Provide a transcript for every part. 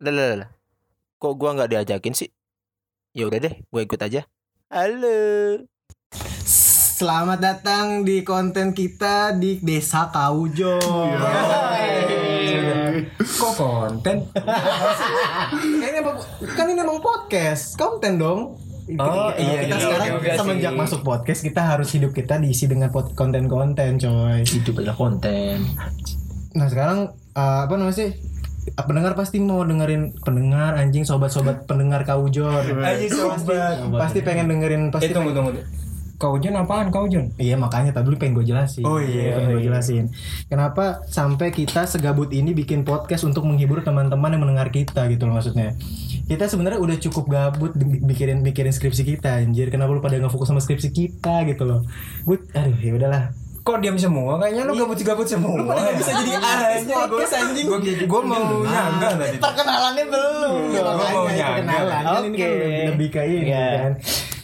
Lah, lah, lah. Kok gua nggak diajakin sih? Ya udah deh, gue ikut aja. Halo. Selamat datang di konten kita di Desa Kaujo. Kok konten? emang, kan ini emang podcast, konten dong. Oh, iya, kita iya, sekarang oke, oke semenjak sih. masuk podcast kita harus hidup kita diisi dengan konten-konten, coy. Hidup adalah konten. Nah sekarang uh, apa namanya sih? Pendengar pasti mau dengerin pendengar anjing sobat-sobat pendengar Kaujor. Anjing, sobat. Pasti pengen dengerin pasti Eh tunggu tunggu. Kau Jon apaan kau Jon? Iya makanya tadi dulu pengen gue jelasin. Oh, iya, pengen gue iya. jelasin. Kenapa sampai kita segabut ini bikin podcast untuk menghibur teman-teman yang mendengar kita gitu loh maksudnya. Kita sebenarnya udah cukup gabut mikirin mikirin skripsi kita anjir. Kenapa lu pada nggak fokus sama skripsi kita gitu loh. Gue aduh ya udahlah. Kok diam semua? Kayaknya lu gabut-gabut semua. Lu pada bisa jadi artis podcast, anjing. Gue gue mau nyangga tadi. Perkenalannya belum. Iya, Makanya mau nyangga. kenalan. Kan ini kan Oke. lebih, ke ini Iya. kan.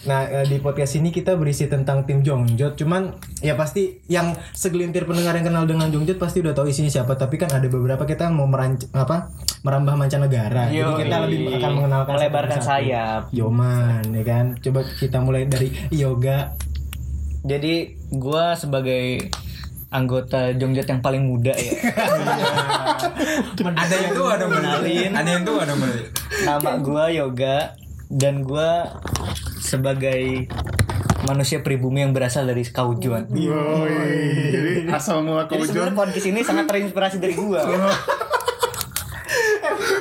Nah eh, di podcast ini kita berisi tentang tim Jongjot Cuman ya pasti yang segelintir pendengar yang kenal dengan Jongjot pasti udah tahu isinya siapa Tapi kan ada beberapa kita yang mau meranc apa merambah mancanegara Jadi Yoi. kita lebih akan mengenalkan Melebarkan sayap. Yoman ya kan Coba kita mulai dari yoga Jadi gua sebagai anggota Jongjot yang paling muda ya. Ada yang tuh ada Kenalin. Ada yang tuh ada menit. Nama gua Yoga dan gua sebagai manusia pribumi yang berasal dari Kaujuan. Jadi asal mula Jadi kaujon, sebenarnya podcast ini sangat terinspirasi dari gua.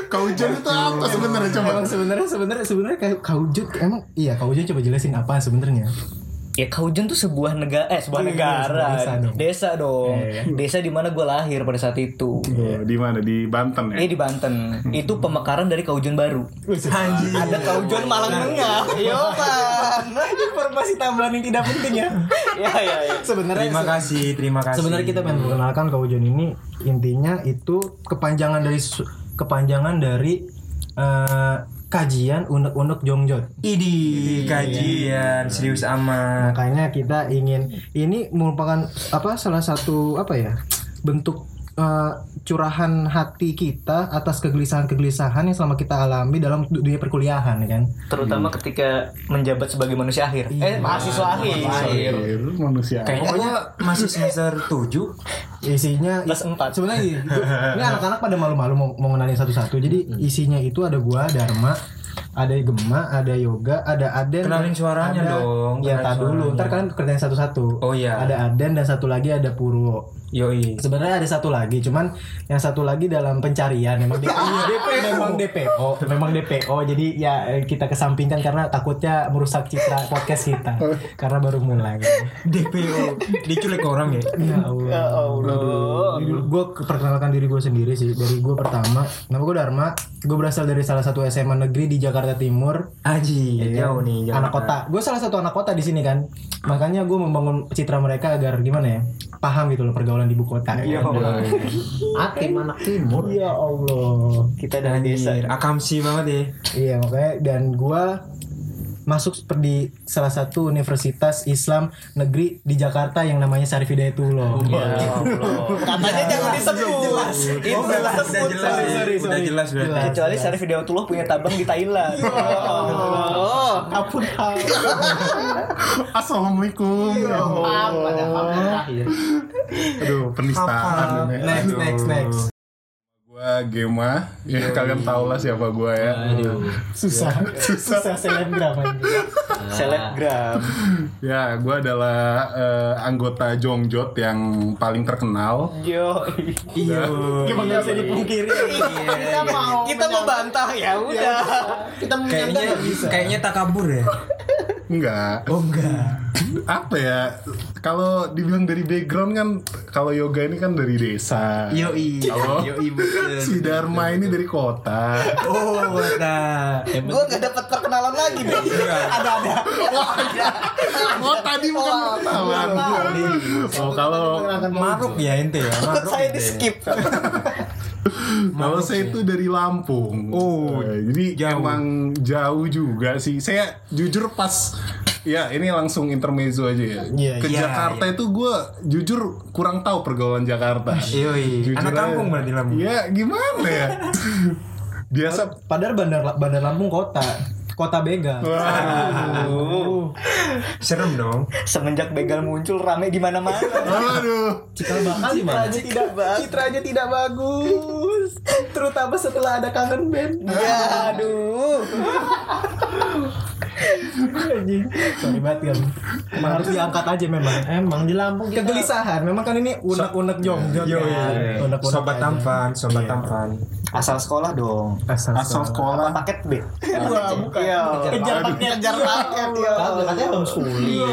kaujon itu apa sebenarnya coba? Emang sebenarnya sebenarnya sebenarnya kayak Kaujut emang iya Kaujut coba jelasin apa sebenarnya Ya Kaujuan tuh sebuah negara eh sebuah Oh, iya, negara. sebuah desa dong. Desa dong. Iya, Desa di mana gua lahir pada saat itu. Oh, di mana di Banten ya? Ini di Banten. Itu pemekaran dari Kaujuan baru. Anjing. Ada Kaujuan Malang Tengah. Yo, Pan. Informasi tambahan yang tidak penting ya Ya, ya, ya. Sebenarnya Terima kasih, terima kasih. Sebenarnya kita pengen perkenalkan Kaujon ini intinya itu kepanjangan dari kepanjangan dari eh, kajian unek-unek Jongjot. Idi kajian serius amat. Makanya kita ingin ini merupakan apa salah satu apa ya bentuk eh, curahan hati kita atas kegelisahan-kegelisahan yang selama kita alami dalam du- dunia perkuliahan ya kan. terutama ketika menjabat sebagai manusia akhir. Eh, mahasiswa akhir. Air, manusia. Kayaknya masih semester 7 Isinya Kelas empat. Sebenarnya gini, gua- ini anak-anak pada malu-malu mau, mau ngenalin satu-satu. Jadi isinya itu ada gua Dharma, ada Gema, ada Yoga, ada Aden. Kenalin suaranya ada- dong, Ya, tak dulu. Ntar kalian kerjain satu-satu. Oh iya. Ada Aden dan satu lagi ada Purwo. Yoi Sebenarnya ada satu lagi, cuman yang satu lagi dalam pencarian memang DPO, memang DPO, memang DPO. Jadi ya kita kesampingkan karena takutnya merusak citra podcast kita karena baru mulai. DPO Diculik orang ya Ya Allah. Ya Allah. Gue perkenalkan diri gue sendiri sih. Dari gue pertama, nama gue Dharma. Gue berasal dari salah satu SMA negeri di Jakarta Timur. Aji Iya. Jauh nih jauh. Anak kota. Gue salah satu anak kota di sini kan. Makanya gue membangun citra mereka agar gimana ya? Paham gitu loh pergaulan di ibu kota. Iya Akim anak timur. Ya Allah. Kita dari desa. Akamsi banget ya Iya makanya dan gue masuk seperti salah satu universitas Islam negeri di Jakarta yang namanya Syarif Hidayatullah. Katanya jangan disebut. Jelas. Itu udah, jelas. udah jelas Sorry, ya. sorry, Udah sorry. jelas. Jelas. Kecuali Syarif Hidayatullah punya tabang di Thailand. Oh, ampun Assalamualaikum. Ya Allah. Aduh, penistaan. Next, next, next. Gua Gema, ya kalian tau lah siapa gua ya. Susah, susah selebgram aja. Selebgram. Ya, gua adalah eh, anggota Jongjot yang paling terkenal. Yo. Iya Gimana bisa dipungkiri? Kita mau. Kita mau bantah ya udah. Kita mau Kayaknya. Kayaknya tak kabur ya Enggak. Oh enggak Apa ya? Kalau dibilang dari background kan, kalau yoga ini kan dari desa. Yoi Halo? Yoi Si Dharma ini dari kota. Oh nah Gue gak dapat perkenalan lagi deh. Ada ada. Oh tadi bukan perkenalan. Oh kalau Maruk ya ente ya Maruk Saya di skip. Kalau saya itu dari Lampung. Oh, Eh, jadi jauh. emang jauh juga sih. Saya jujur pas Ya ini langsung intermezzo aja ya. Iya, Ke iya, Jakarta itu gue jujur kurang tahu pergaulan Jakarta. Yoi Jujur Anak kampung berarti Lampung Ya gimana ya? Biasa Padahal Bandar Bandar Lampung kota, kota begal. Aduh. Serem dong. Semenjak begal muncul rame di mana-mana. Aduh. Cikal bakal citranya tidak citranya tidak bagus. Terutama setelah ada kangen band. ya, aduh. Anjing. Sorry banget kan. Emang harus diangkat aja memang. Emang di Lampung kita Kegelisahan. Memang kan ini unek-unek jonggot Yo, kan. iya. Unek-unek Sobat aja. tampan, sobat Iya. tampan. Asal sekolah dong. Asal, Asal sekolah. Paket B. Wah, bukan. Iya. Kejar paket. Kejar paket ya. Kagak katanya homeschooling.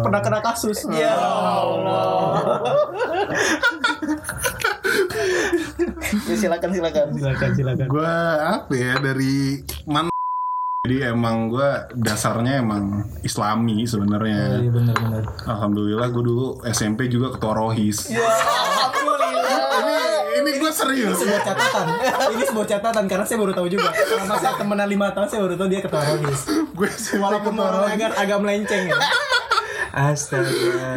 Pernah kena kasus. Ya Allah. Ya, silakan silakan. Silakan silakan. Gue apa ya dari man jadi emang gue dasarnya emang Islami sebenarnya. Iya benar-benar. Alhamdulillah gue dulu SMP juga ketua rohis. Ya, alhamdulillah. Ini ini gue serius. sebuah catatan. Ini sebuah catatan karena saya baru tahu juga. Selama saya temenan lima tahun saya baru tahu dia ketua rohis. Gue Walaupun ketua orang rohis. agak agak melenceng ya. Astaga.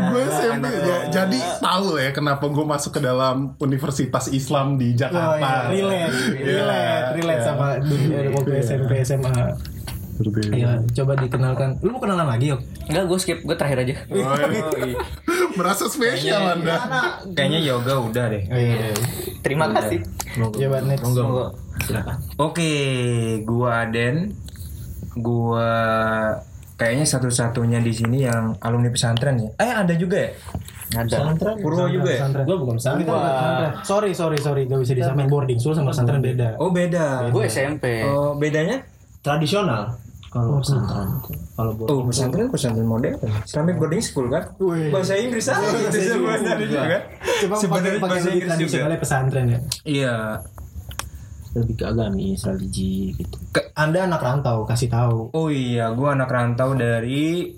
Gue SMP ya, jadi tahu ya kenapa gue masuk ke dalam Universitas Islam di Oh, Jakarta. iya. Relate, Iya, relate, relate iya. sama dunia waktu SMP SMA. Iya, coba dikenalkan. Lu mau kenalan lagi, Yok? Enggak, gue skip. Gue terakhir aja. Oh, iya. Merasa spesial anda. Kayaknya yoga udah deh. Iya. Terima kasih. Coba next. Monggo. Silakan. Oke, gua Aden. Gua kayaknya satu-satunya di sini yang alumni pesantren ya. Eh ada juga ya? Ada. Pesantren. Purwo juga ya? Pesantren. Gua bukan pesantren. Kita bukan pesantren. Sorry, sorry, sorry. Gak bisa disamain boarding school sama pesantren beda. Oh beda. Gue SMP. Oh bedanya? Tradisional. Kalau pesantren. Kalau buat Oh pesantren pesantren modern. Islamic boarding school kan? Bahasa Inggris aja itu sebenarnya juga. Cuma Sebenarnya pakai bahasa Inggris juga. pesantren ya. Iya. Lebih ke agamis, religi gitu. Anda anak rantau, kasih tahu. Oh iya, gua anak rantau dari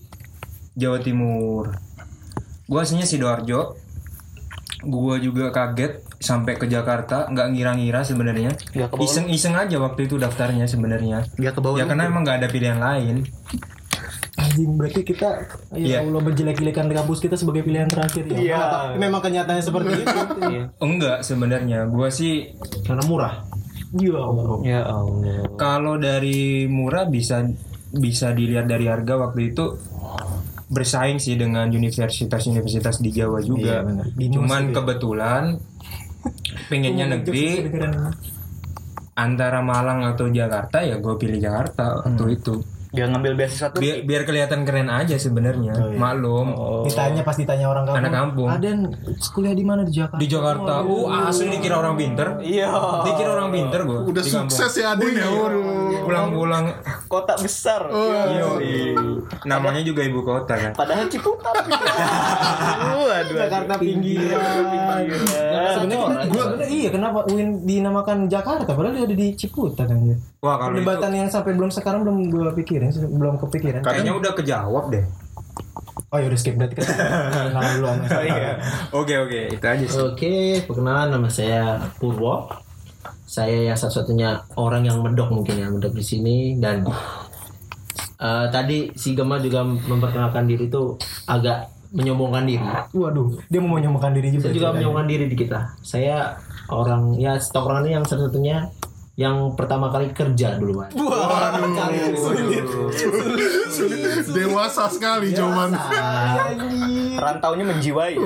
Jawa Timur. Gua aslinya sidoarjo. Gua juga kaget sampai ke Jakarta, nggak ngira-ngira sebenarnya. Ke Iseng-iseng aja waktu itu daftarnya sebenarnya. Ke bawah. Ya karena emang nggak ada pilihan lain. Anjing berarti kita ya Iya. Allah menjelek-jelekan kampus kita sebagai pilihan terakhir ya. Iya. Apa- Memang kenyataannya seperti itu. Enggak sebenarnya. Gua sih Karena murah. Ya Allah. Ya Allah. kalau dari murah bisa bisa dilihat dari harga waktu itu bersaing sih dengan universitas-universitas di Jawa juga. Iya, Cuman ya. kebetulan pengennya negeri antara Malang atau Jakarta ya gue pilih Jakarta waktu itu. Gak ngambil beasiswa tuh. Biar, biar kelihatan keren aja sebenarnya. Maklum. Ditanya pas ditanya orang kampung. Anak kampung. Aden kuliah di mana di Jakarta? Di Jakarta, uh asli dikira orang pinter. Iya. Dikira orang pinter gue. Udah sukses ya Aden ya. Waduh. Pulang-pulang. Kota besar. Yo, namanya juga ibu kota kan. Padahal Ciputat. Waduh. Jakarta pinggiran. Sebenarnya gua iya kenapa UIN dinamakan Jakarta padahal dia ada di Ciputat kan ya. Wah kalau itu Perdebatan yang sampai belum sekarang belum gua pikirin, belum kepikiran. kayaknya udah kejawab deh. Oh ya udah skip berarti kan. Kenalan dulu sama saya. Oke oke itu aja sih. Oke, perkenalan nama saya Purwo. Saya yang satu-satunya orang yang medok mungkin yang medok di sini dan eh, tadi si Gema juga memperkenalkan diri itu agak menyombongkan diri. Waduh, dia mau menyombongkan diri juga. Saya juga menyombongkan diri di kita. Saya orang ya tongkrongan ini yang satu-satunya yang pertama kali kerja dulu Pak. Dewasa sekali jawaban. Rantaunya menjiwai.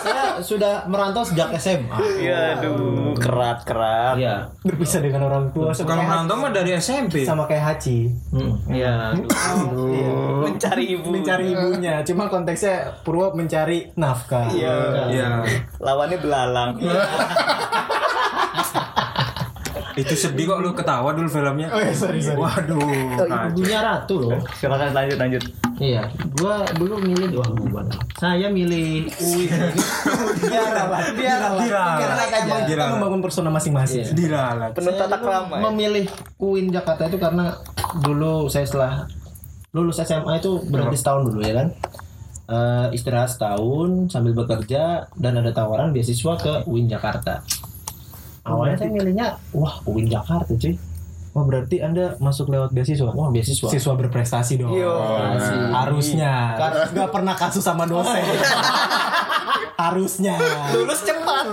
saya sudah merantau sejak SMA. Iya, aduh, kerat kerat. Iya. berpisah dengan orang tua Kalau merantau mah dari SMP. sama kayak Haji. Hmm, Iya. Iya. Mencari ibu. Mencari ibunya, cuma konteksnya Purwo mencari nafkah. Iya. Iya. Lawannya belalang. Itu sedih kok lu ketawa dulu filmnya. Oh ya sorry sorry. Waduh. kacau. Ibunya ratu loh. Silakan lanjut lanjut. Iya, gua dulu milih wah gua. Saya milih UIN. Biarlah, biarlah. Diralat. Karena emang kita Diralat. membangun persona masing-masing. Iya. Diralat. Penuh tata krama. ya? Memilih UIN Jakarta itu karena dulu saya setelah lulus SMA itu berhenti setahun dulu ya kan. Eh, istirahat setahun sambil bekerja dan ada tawaran beasiswa ke UIN Jakarta. Awalnya saya milihnya wah UIN Jakarta cuy. Oh berarti anda masuk lewat beasiswa? Wah beasiswa. Siswa berprestasi dong. Yo. Harusnya. Gak pernah kasus sama dosen. harusnya Lulus cepat.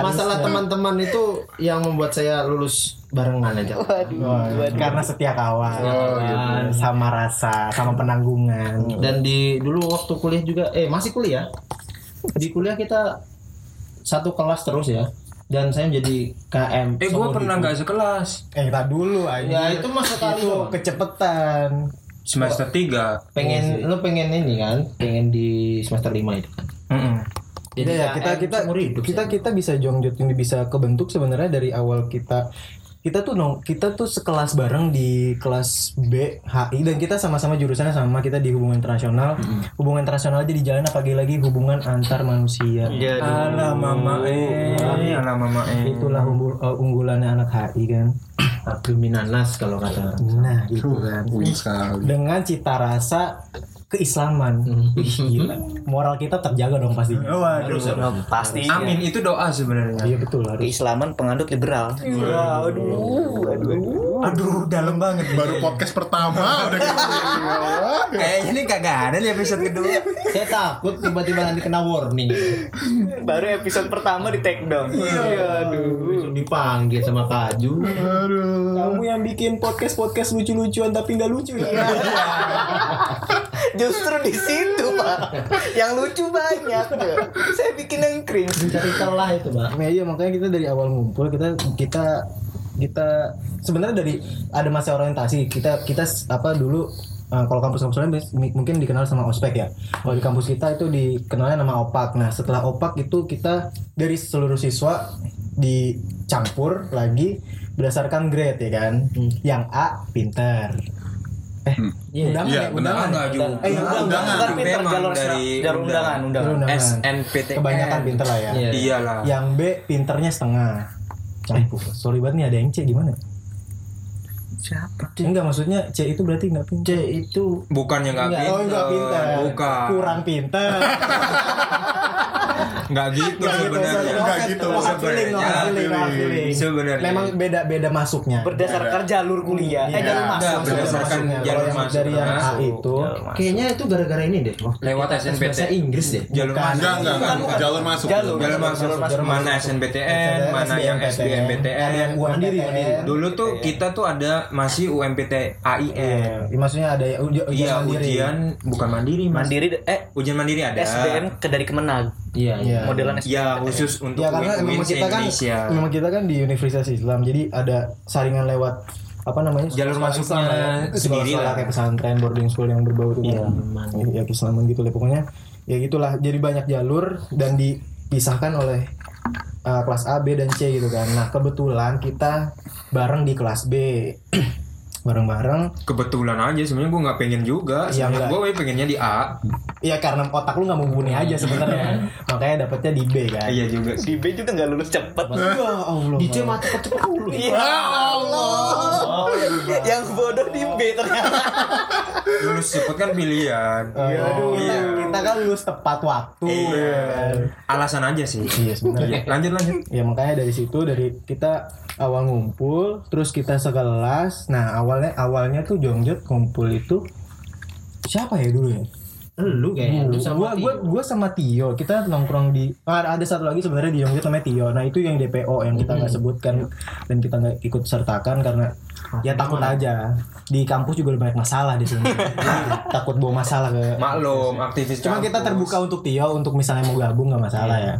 Masalah teman-teman itu yang membuat saya lulus barengan aja. Wah, karena setia kawan kawan. sama rasa sama penanggungan Dan di dulu waktu kuliah juga, eh masih kuliah. Di kuliah kita satu kelas terus ya. Dan saya menjadi KM. Eh gue pernah nggak sekelas. Eh tak dulu aja Ya itu masa kali itu kecepetan semester 3 pengen lu pengen ini kan? Pengen di semester 5 itu. Kan Jadi ya kita kita hidup kita kita bisa jongjut ini bisa kebentuk sebenarnya dari awal kita kita tuh nong kita tuh sekelas bareng di kelas B HI dan kita sama-sama jurusannya sama kita di hubungan internasional. Hubungan internasional aja di jalan apalagi lagi hubungan antar manusia. Jadi ala mama eh. ala mama eh. Itulah unggul- uh, unggulannya anak HI kan. Abdul Minanas kalau kata orang. nah gitu kan. Dengan cita rasa keislaman Wih, gila. moral kita terjaga dong pasti waduh pasti. amin itu doa sebenarnya iya betul harus Keislaman penganut liberal. aduh dalam banget Baru podcast pertama udah gitu. kayaknya ini kagak ada di episode kedua Saya takut tiba-tiba nanti kena warning. Baru episode pertama di take down. Iya, aduh. Besok dipanggil sama Kaju. Aduh. kamu yang bikin podcast podcast lucu-lucuan tapi nggak lucu ya Justru di situ, Pak. Yang lucu banyak. tuh. Saya bikin yang cringe. Mencari celah itu, Pak. Nah, iya makanya kita dari awal ngumpul kita kita kita sebenarnya dari ada masa orientasi kita kita apa dulu uh, kalau kampus-kampus lain mungkin dikenal sama ospek ya kalau di kampus kita itu dikenalnya nama opak nah setelah opak itu kita dari seluruh siswa dicampur lagi berdasarkan grade ya kan yang A pinter eh undangan Iya, ya undangan. undangan enggak juga Eh, undangan. undangan. Bukan pinter Memang jalur dari jalur undangan, undangan. Undangan. SNPTN kebanyakan pinter lah ya Iya. iyalah yang B pinternya setengah campur sorry banget nih ada yang C gimana Siapa? Enggak maksudnya C itu berarti enggak pintar. C itu bukannya nggak Enggak, pinter Oh enggak pintar. bukan Kurang pintar. nggak gitu sebenarnya Enggak gitu. Hard Sebenarnya. feeling. Sebenarnya. Memang beda-beda masuknya. Berdasarkan jalur kuliah. Eh, Iya. jalur masuk. Enggak, berdasarkan Masuknya. jalur masuk dari yang A itu kayaknya itu gara-gara ini deh. Lewat SNPT. bahasa Inggris deh. jalur masuk Enggak, enggak, enggak. Jalur masuk. Jalur. masuk mana SNPTN mana yang SBMPTN mandiri dulu tuh kita tuh ada masih UMPT AIN Iya, maksudnya ada ya uji- ujian iya ujian bukan mandiri mas Mandiri eh ujian mandiri ada SBM ke dari Kemenag. Iya, iya. Iya. Modelan ya khusus untuk Ya karena memang kita kan Indonesia memang kita kan di Universitas Islam jadi ada saringan lewat apa namanya Jalur masuknya ya. sendiri lah. kayak pesantren boarding school yang berbau itu Iya, ya keislaman gitu lah pokoknya ya gitulah jadi banyak jalur dan dipisahkan oleh uh, kelas A B dan C gitu kan nah kebetulan kita bareng di kelas B bareng-bareng kebetulan aja sebenarnya gue nggak pengen juga Iya, enggak. gue pengennya di A ya karena otak lu nggak mumpuni aja sebenarnya makanya dapetnya di B kan iya juga sih Di B juga nggak lulus cepet. ya Allah Di C mah cepet-cepet dulu. Ya Allah. Yang bodoh di B ternyata. lulus cepet kan pilihan Aduh, kita, kita kan lulus tepat waktu Iya. kan. alasan aja sih Iya sebenarnya. lanjut lanjut Ya makanya dari situ dari kita awal ngumpul, terus kita sekelas. Nah awalnya awalnya tuh Jongjot ngumpul itu siapa ya dulu ya? Lu kayaknya lu sama gua, gua, gua sama Tio kita nongkrong di ah, ada satu lagi sebenarnya di Jongjot namanya Tio. Nah itu yang DPO yang kita nggak sebutkan dan kita nggak ikut sertakan karena ya takut aja di kampus juga banyak masalah di sini. takut bawa masalah ke maklum aktivis Cuma kita terbuka untuk Tio untuk misalnya mau gabung nggak masalah ya.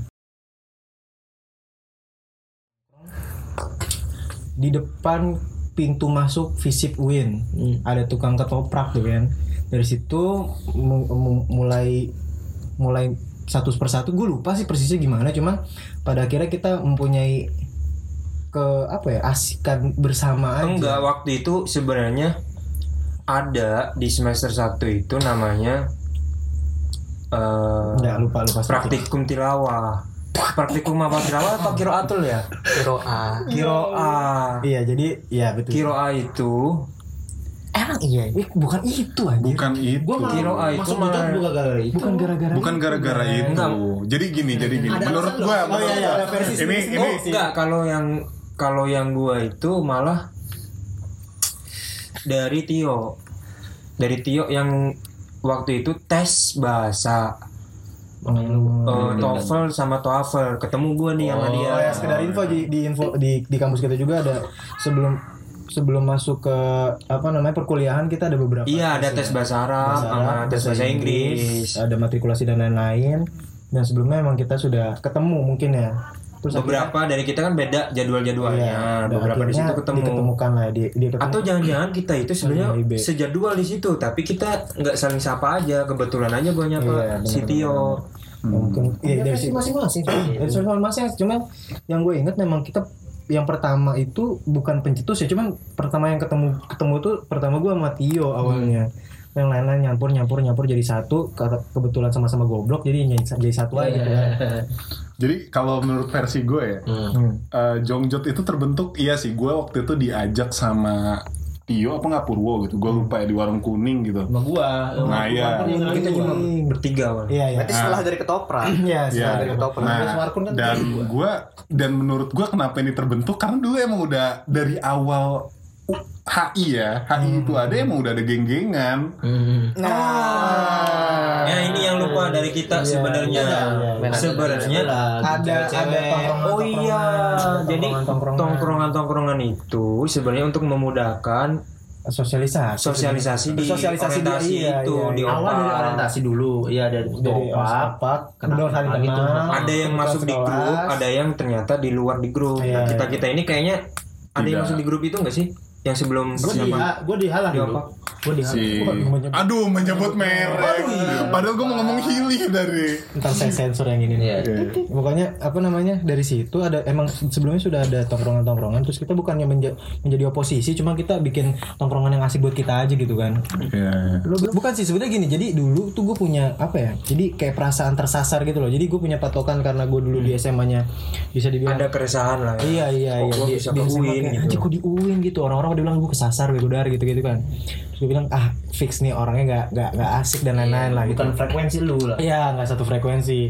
Di depan pintu masuk Visip Win ada tukang ketoprak tuh kan. Dari situ mu- mu- mulai mulai satu persatu. Gue lupa sih persisnya gimana cuma pada akhirnya kita mempunyai ke apa ya asikan bersama aja. enggak waktu itu sebenarnya ada di semester 1 itu namanya eh Enggak lupa lupa praktikum tilawah praktikum apa tilawah apa kiroatul ya Kiro A. kiroa Iya jadi ya betul. kiroa itu Emang iya. Eh, bukan itu anjir. Bukan itu. Gua malah Kiroa itu malah- bukan gara-gara itu. Bukan gara-gara Bukan gara-gara itu. Enggak. Jadi gini, jadi gini. Ada Menurut alasan gua, loh. menurut iya, iya, versi ini ini oh enggak kalau yang kalau yang gua itu malah dari Tio dari Tio yang waktu itu tes bahasa lu. Eh, TOEFL sama TOEFL. Ketemu gue nih sama dia. Oh ya sekedar info di di info di di kampus kita juga ada sebelum sebelum masuk ke apa namanya perkuliahan kita ada beberapa iya ada tes bahasa Arab sama tes bahasa Inggris. ada matrikulasi dan lain-lain. Dan sebelumnya emang kita sudah ketemu mungkin ya terus beberapa dari kita kan beda jadwal-jadwalnya. Akhirnya- dan beberapa di akhirnya situ ketemu. diketemukan lah dia ketemu. Atau jangan-jangan kita itu sebenarnya sejadwal di situ tapi kita nggak saling sapa aja kebetulan aja gue nyapa Iya, si Tio. Ya, mungkin iya, dari masing-masing dari soal masing cuman yang gue inget memang kita yang pertama itu bukan pencetus ya cuman pertama yang ketemu ketemu tuh pertama gue sama Tio awalnya. Yang lain-lain nyampur nyampur nyampur jadi satu Kata- kebetulan sama-sama goblok jadi jadi, jadi satu aja. Gitu kan Jadi kalau menurut versi gue ya, Hmm. eh, Jongjot itu terbentuk iya sih. Gue waktu itu diajak sama Tio apa nggak Purwo gitu. Gue lupa ya di warung kuning gitu. sama gua Nah iya. kita cuma bertiga Wan. iya iya Berarti setelah dari ketoprak. Iya, Iya. setelah dari ketoprak. Nah, kan dan gue dan menurut gue kenapa ini terbentuk karena dulu emang udah dari awal uh, HI ya, HI itu ada emang udah ada geng-gengan. Nah, ya ini yang lupa dari kita sebenarnya. sebenarnya ada ada tongkrongan Oh iya, jadi tongkrongan-tongkrongan itu sebenarnya untuk memudahkan sosialisasi. sosialisasi di Sosialisasi di- orientasi iya, itu iya. di awal dari orientasi dulu iya dari dari opak. kenal kenal Ada yang masuk di grup, ada yang ternyata di luar di grup. Iya, Nah, kita kita ini kayaknya ada yang masuk di grup itu enggak sih? Yang sebelum gue di gue dihalang Di dulu gue dihalang Si menyebut- Aduh menyebut merek. Padahal gue mau ngomong Hili dari. ntar saya sensor yang ini nih. Iya. Pokoknya apa namanya dari situ ada emang sebelumnya sudah ada tongkrongan-tongkrongan terus kita bukannya menja- menjadi oposisi cuma kita bikin tongkrongan yang asik buat kita aja gitu kan. Iya. Lu bukan sih sebenarnya gini. Jadi dulu tuh gue punya apa ya? Jadi kayak perasaan tersasar gitu loh. Jadi gue punya patokan karena gue dulu di SMA-nya bisa dibilang ada keresahan lah. ya. Iya iya Kok iya di, bisa di SMA kayak, gitu. "Anjing, kok di UIN gitu orang-orang udah bilang gue kesasar gue dar gitu gitu kan. Terus gue bilang ah fix nih orangnya nggak nggak nggak asik dan lain-lain lah gitu. bukan frekuensi lu lah. Iya nggak satu frekuensi.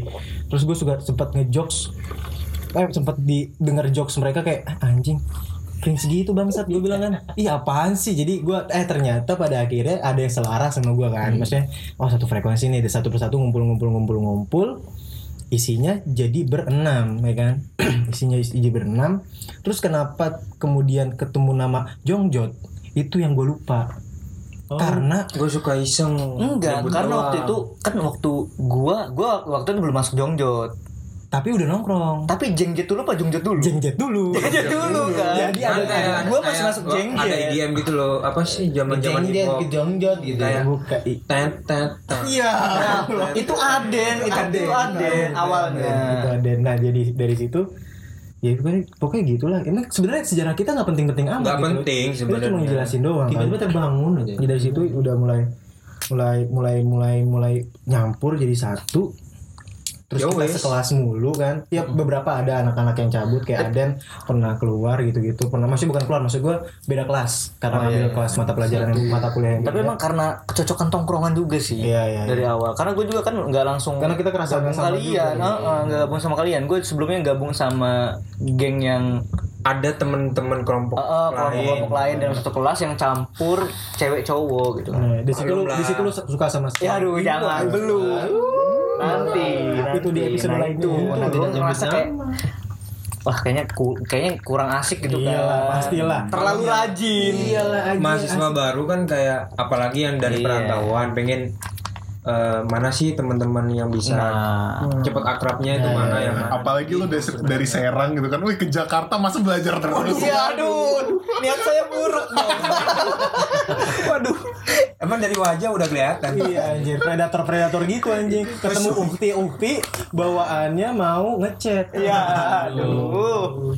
Terus gue juga sempet ngejokes eh sempet didengar jokes mereka kayak "Ah, anjing cringe gitu bangsat gue bilang kan. Iya apaan sih? Jadi gue eh ternyata pada akhirnya ada yang selaras sama gue kan. Maksudnya oh satu frekuensi nih satu persatu ngumpul ngumpul ngumpul ngumpul isinya jadi berenam ya kan? Isinya isi- jadi berenam terus kenapa kemudian ketemu nama Jongjot itu yang gue lupa karena Gue suka iseng. Enggak, karena doang. waktu itu kan waktu gua gua waktu itu belum masuk Jongjot. tapi udah nongkrong Tapi Jengjet dulu apa Jongjot dulu? jengjet dulu Jengjet dulu kan. Jadi ada- kayak- gua masih masuk Jengjet. Ada IDM gitu loh. Apa sih zaman-zaman hip Jengjet kejongjot gitu ya Kayak buka i- tet tet. Iya. Itu Aden, itu itu Aden awalnya. Itu ada. Nah jadi dari situ ya pokoknya, pokoknya gitulah. Ini sebenarnya sejarah kita nggak penting-penting amat. Nggak gitu. penting Kita cuma sebenarnya. ngejelasin doang. Kan. tiba-tiba terbangun aja dari situ udah mulai mulai mulai mulai mulai nyampur jadi satu. Terus Ya kita wes. sekelas mulu kan. Ya beberapa ada anak-anak yang cabut kayak Aden pernah keluar gitu-gitu. Pernah masih bukan keluar maksud gue beda kelas karena ngambil kelas mata pelajaran yang mata kuliah yang Tapi beda. emang karena kecocokan tongkrongan juga sih Iya, iya, dari awal. Karena gue juga kan nggak langsung Karena kita kerasa gabung sama kalian, Heeh, nggak gabung sama kalian. Gue sebelumnya gabung sama geng yang Ada temen-temen kelompok uh, kelompok-kelompok lain dalam satu kelas yang campur cewek cowok gitu kan. Nah, di situ lu di situ lu suka sama Ya aduh jangan belum. Nanti, Itu di nanti. episode Nah, lainnya. itu. Nanti ngerasa jam kayak wah kayaknya ku- kayaknya kurang asik gitu kan. Iyalah, pastilah. Terlalu rajin. Iyalah mahasiswa baru kan kayak apalagi yang dari Iya. perantauan pengen eh, mana sih teman-teman yang bisa Nah, cepet akrabnya itu mana yang Apalagi lu dari, dari Serang gitu kan. Wih ke Jakarta masa belajar terus. Iya, aduh, niat saya buruk dong. waduh emang dari wajah udah kelihatan Iya anjir, predator-predator gitu anjing. Ketemu ukti-ukti bawaannya mau ngechat. Iya, aduh.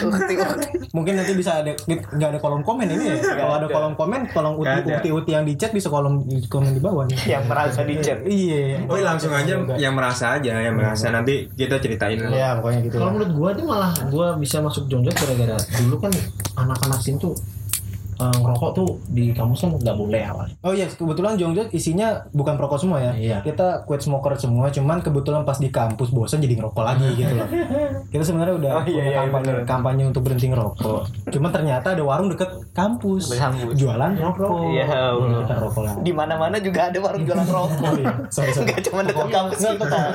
Ukti, ukti. Mungkin nanti bisa ada nggak ada kolom komen ini ya. Kalau ada kolom komen, tolong Nggak ada. ukti-ukti yang di chat bisa kolom komen di bawah nih. Yang merasa di chat. Iya. Oh langsung aja yang merasa aja yang merasa nanti kita ceritain Ya pokoknya gitu. kalau menurut gua tuh malah gua bisa masuk jongjot gara-gara dulu kan anak-anak sini tuh eh, ngerokok tuh di kampus kan nggak boleh awal. Oh iya, kebetulan Jongjot isinya bukan perokok semua ya. Iya. Kita quit smoker semua, cuman kebetulan pas di kampus bosan jadi ngerokok lagi gitu loh. Kita sebenarnya udah Oh, iya, punya iya, kampanye, bener. kampanye untuk berhenti ngerokok. Cuman ternyata ada warung deket kampus. Kampus. Jualan rokok. Iya. Kita rokok lagi. Di mana-mana juga ada warung jualan rokok. Oh, iya. Sorry, sorry. Enggak cuma dekat kampus. Enggak.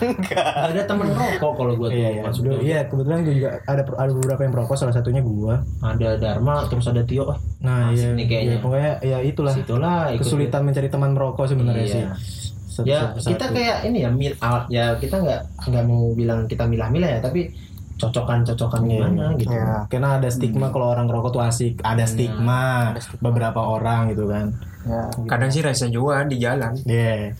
Nggak ada temen rokok kalau gue tuh Iya, iya. Iya, kebetulan gue juga ada ada beberapa yang perokok, salah satunya gua. Ada Dharma terus ada Tio. Ah, Nah, Asik iya, nih kayaknya. iya, pokoknya ya itulah Situlah kesulitan mencari teman merokok sebenarnya Iya. sih. Satu- ya satu- kita satu. kayak ini ya mil, awal- ya kita nggak nggak mau bilang kita milah-milah ya tapi cocokan-cocokan gimana gitu Ya, karena ada stigma kalau orang ngerokok tuh asik. Ada stigma, beberapa orang gitu kan. Ya. Kadang sih rasa juga di jalan. Iya.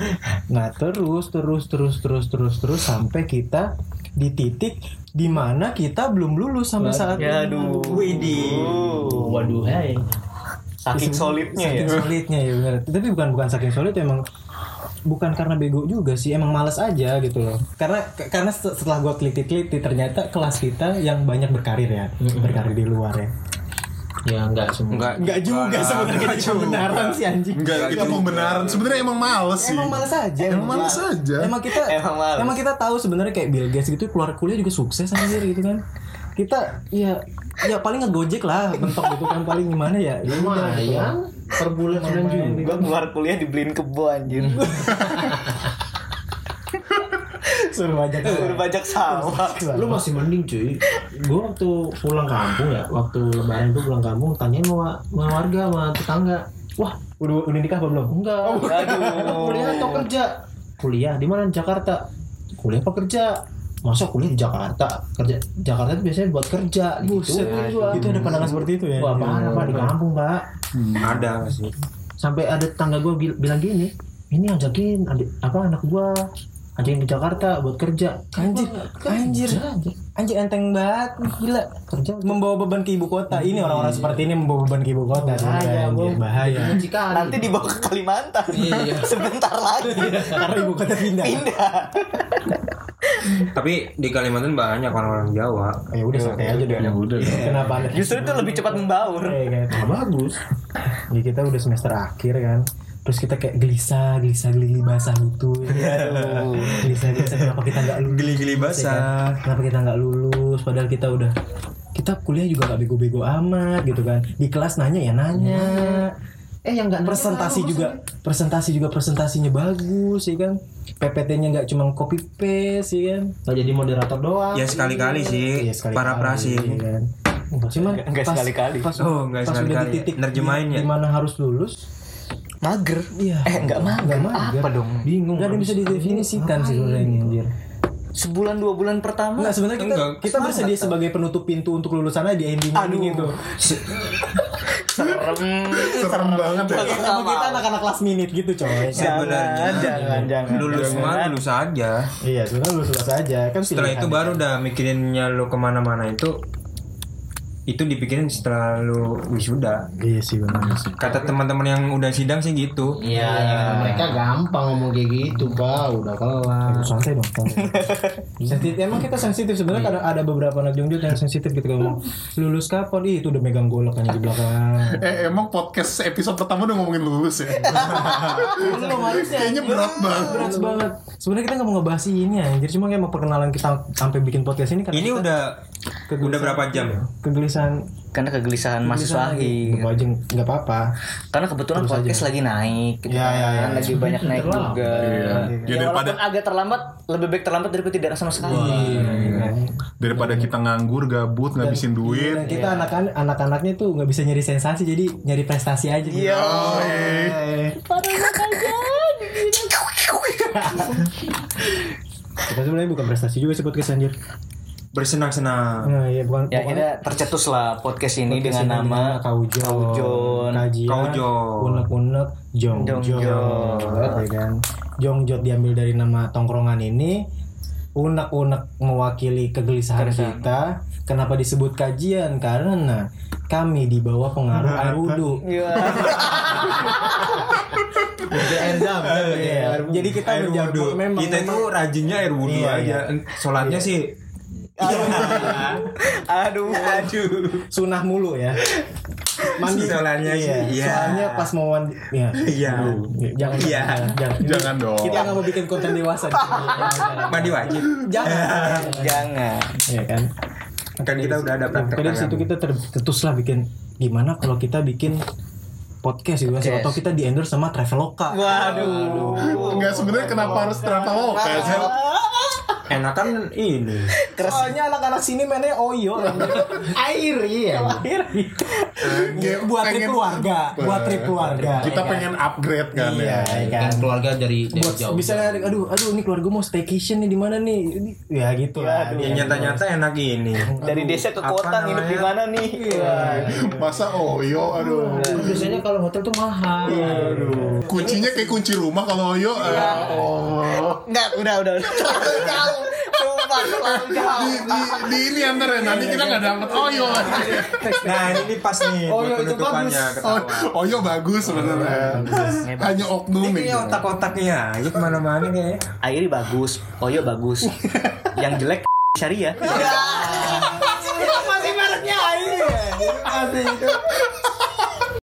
Nah terus terus terus terus terus terus sampai kita di titik di mana kita belum lulus sampai saat ini. Aduh. Widih. waduh hai Saking solidnya ya. Saking solidnya ya benar. Tapi bukan bukan saking solid emang bukan karena bego juga sih emang males aja gitu loh karena karena se- setelah gue teliti-teliti ternyata kelas kita yang banyak berkarir ya berkarir di luar ya ya nggak semua Enggak. Enggak juga sebenarnya itu kebenaran sih anjing Enggak, itu pembenaran. Sebenarnya emang males sih. Emang males aja. Emang males aja. Emang kita Emang males. kita tahu sebenarnya kayak Bill Gates gitu keluar kuliah juga sukses anjir gitu kan. Kita ya ya paling ngegojek lah mentok gitu kan paling gimana ya. Ya udah lumayan per bulan sembilan juta Gua keluar kuliah dibeliin kebo anjir. Suruh aja Udah bajak sawah. lu masih mending cuy. Gue waktu pulang kampung ya waktu lebaran tuh pulang kampung tanyain sama, sama warga sama tetangga. Wah udah udah nikah apa belum? enggak. Aduh. kuliah atau kerja? Kuliah di mana? Di Jakarta. Kuliah apa kerja? Masa kuliah di Jakarta? Kerja Jakarta itu biasanya buat kerja Buset, gitu itu ada pandangan seperti itu ya. wah parah pak di kampung pak Ada sih. sampai ada tetangga gue bilang gini ini ajakin adik apa anak gue ajakin ke Jakarta buat kerja Anjir, Kerja, anjir. anjir. Anjir enteng banget gila. kerja Membawa beban ke ibu kota. Ini orang-orang seperti ini membawa beban ke ibu kota anjir. bahaya. Cikali. Nanti dibawa ke Kalimantan. Iya. Sebentar lagi. Karena ibu kota pindah. Pindah. Tapi di Kalimantan banyak orang-orang Jawa. Ya udah santai aja deh. Ya udah. Kenapa? Justru itu lebih cepat membaur. Iya kan. Nah, bagus Jadi kita udah semester akhir kan. Terus kita kayak gelisah, gelisah, geli basah gitu. Aduh. gelisah, gelisah. Kenapa kita nggak lulus? Geli-geli ya kan? basah. Kenapa kita nggak lulus? Padahal kita udah kita kuliah juga nggak bego-bego amat gitu kan. Di kelas nanya ya nanya. eh yang nggak presentasi juga presentasi juga presentasinya bagus ya kan PPT-nya nggak cuma copy paste ya kan nggak jadi moderator doang Ya sekali-kali sih. Iya, sekali Para kali, prasi. ya kan cuman Nggak sekali-kali. pas, Oh, pas udah sekali-kali. di titik Nerjemahin di, ya? di mana harus lulus Mager. iya Eh, nggak mager. Apa dong? bingung nggak ada bisa didefinisikan sih sebenarnya ini anjir Sebulan dua bulan pertama. Enggak sebenarnya kita Enggak, kita bersedia sebagai penutup pintu untuk lulusan aja di ending ending itu. Serem. Serem banget ya. Sama kita anak-anak last minute gitu coy. Sebenarnya Jangan, jangan, lulus mah lulus aja. Iya sebenarnya lulus lulus aja kan. Setelah itu baru udah mikirinnya lu ke mana-mana itu itu dipikirin setelah lu wisuda. Iya sih benar sih. Kata teman-teman yang udah sidang sih gitu. Iya, ya, mereka gampang ngomong kayak gitu, Pak. Udah kelar. santai dong santai. sensitif emang kita sensitif sebenarnya ada ada beberapa anak jongjut yang sensitif gitu ngomong lulus kapan Ih, itu udah megang golok kan di belakang Eh emang podcast episode pertama udah ngomongin lulus ya? belum harusnya Kayaknya berat banget. berat banget sebenarnya kita nggak mau ngebahas ini anjir cuma kayak mau perkenalan kita sampai bikin podcast ini karena Ini kita udah udah berapa jam? kegelisahan Karena kegelisahan mahasiswa akhir. Aja nggak apa-apa Karena kebetulan podcast lagi naik, gitu Ya, kan. ya, ya. lagi banyak naik juga. Iya. Ya, Ya, daripada walaupun agak terlambat, lebih baik terlambat daripada tidak sama sekali. daripada kita nganggur gabut ngabisin duit. Dan kita anak-anak anak-anaknya tuh nggak bisa nyari sensasi jadi nyari prestasi aja gitu. Iya. Eh. Kita sebenarnya bukan prestasi juga sih podcast anjir. Bersenang-senang. Nah, iya bukan Ya kita tercetus lah podcast ini podcast dengan ini nama Kaujon, Kaujon, kajian, Kaujon. unek-unek, jongjot, Jongjot. ya kan. Jongjot diambil dari nama tongkrongan ini. Unek-unek mewakili kegelisahan Kegelisahan. kita. Kenapa disebut kajian? Karena kami di bawah pengaruh air wudhu. Iya. zam. Iya. Jadi kita Air wudhu. memang Kita itu rajinnya air wudhu Iya, aja. Sholatnya sih Aduh. Aduh. sunah mulu ya. mandi Soalnya iya. iya. soalnya pas mau mandi ya Iya. jangan Iya. jangan, jangan. Jangan dong. kita nggak mau bikin konten dewasa. Mandi wajib. jangan Jangan. ya kan Kan kita udah ada praktek. Dari situ kita tercetus lah bikin gimana kalau kita bikin podcast gitu kan Podcast. atau kita di endorse sama Traveloka Waduh. Enggak sebenarnya kenapa harus traveloka sih? Enakan ini. soalnya anak-anak sini mainnya oyo Air iya. air buat trip keluarga buat trip keluarga Kita ya kan? pengen upgrade kan iya ya. ya kan keluarga dari, dari buat jauh. bisa aduh aduh ini keluarga mau staycation nih di mana nih Ini- ya gitu lah Ya nyata-nyata enak ini. Dari desa ke kota nginep di mana nih? Masa Oyo aduh. Biasanya kalau hotel tuh mahal. Kuncinya kayak kunci rumah kalau Oyo. Iya. Oh. Enggak, udah, udah. Jauh. Sumpah. Di, di, di ini antar ya nanti kita nggak dapet Oyo. Nah ini pas nih buat iya, itu penutupannya Oh, ketawa. Oyo bagus sebenarnya. Hanya oknum Ini gitu. otak-otaknya aja ke mana-mana kayak. Airi bagus, Oyo bagus. Yang jelek syariah. masih mereknya air masih itu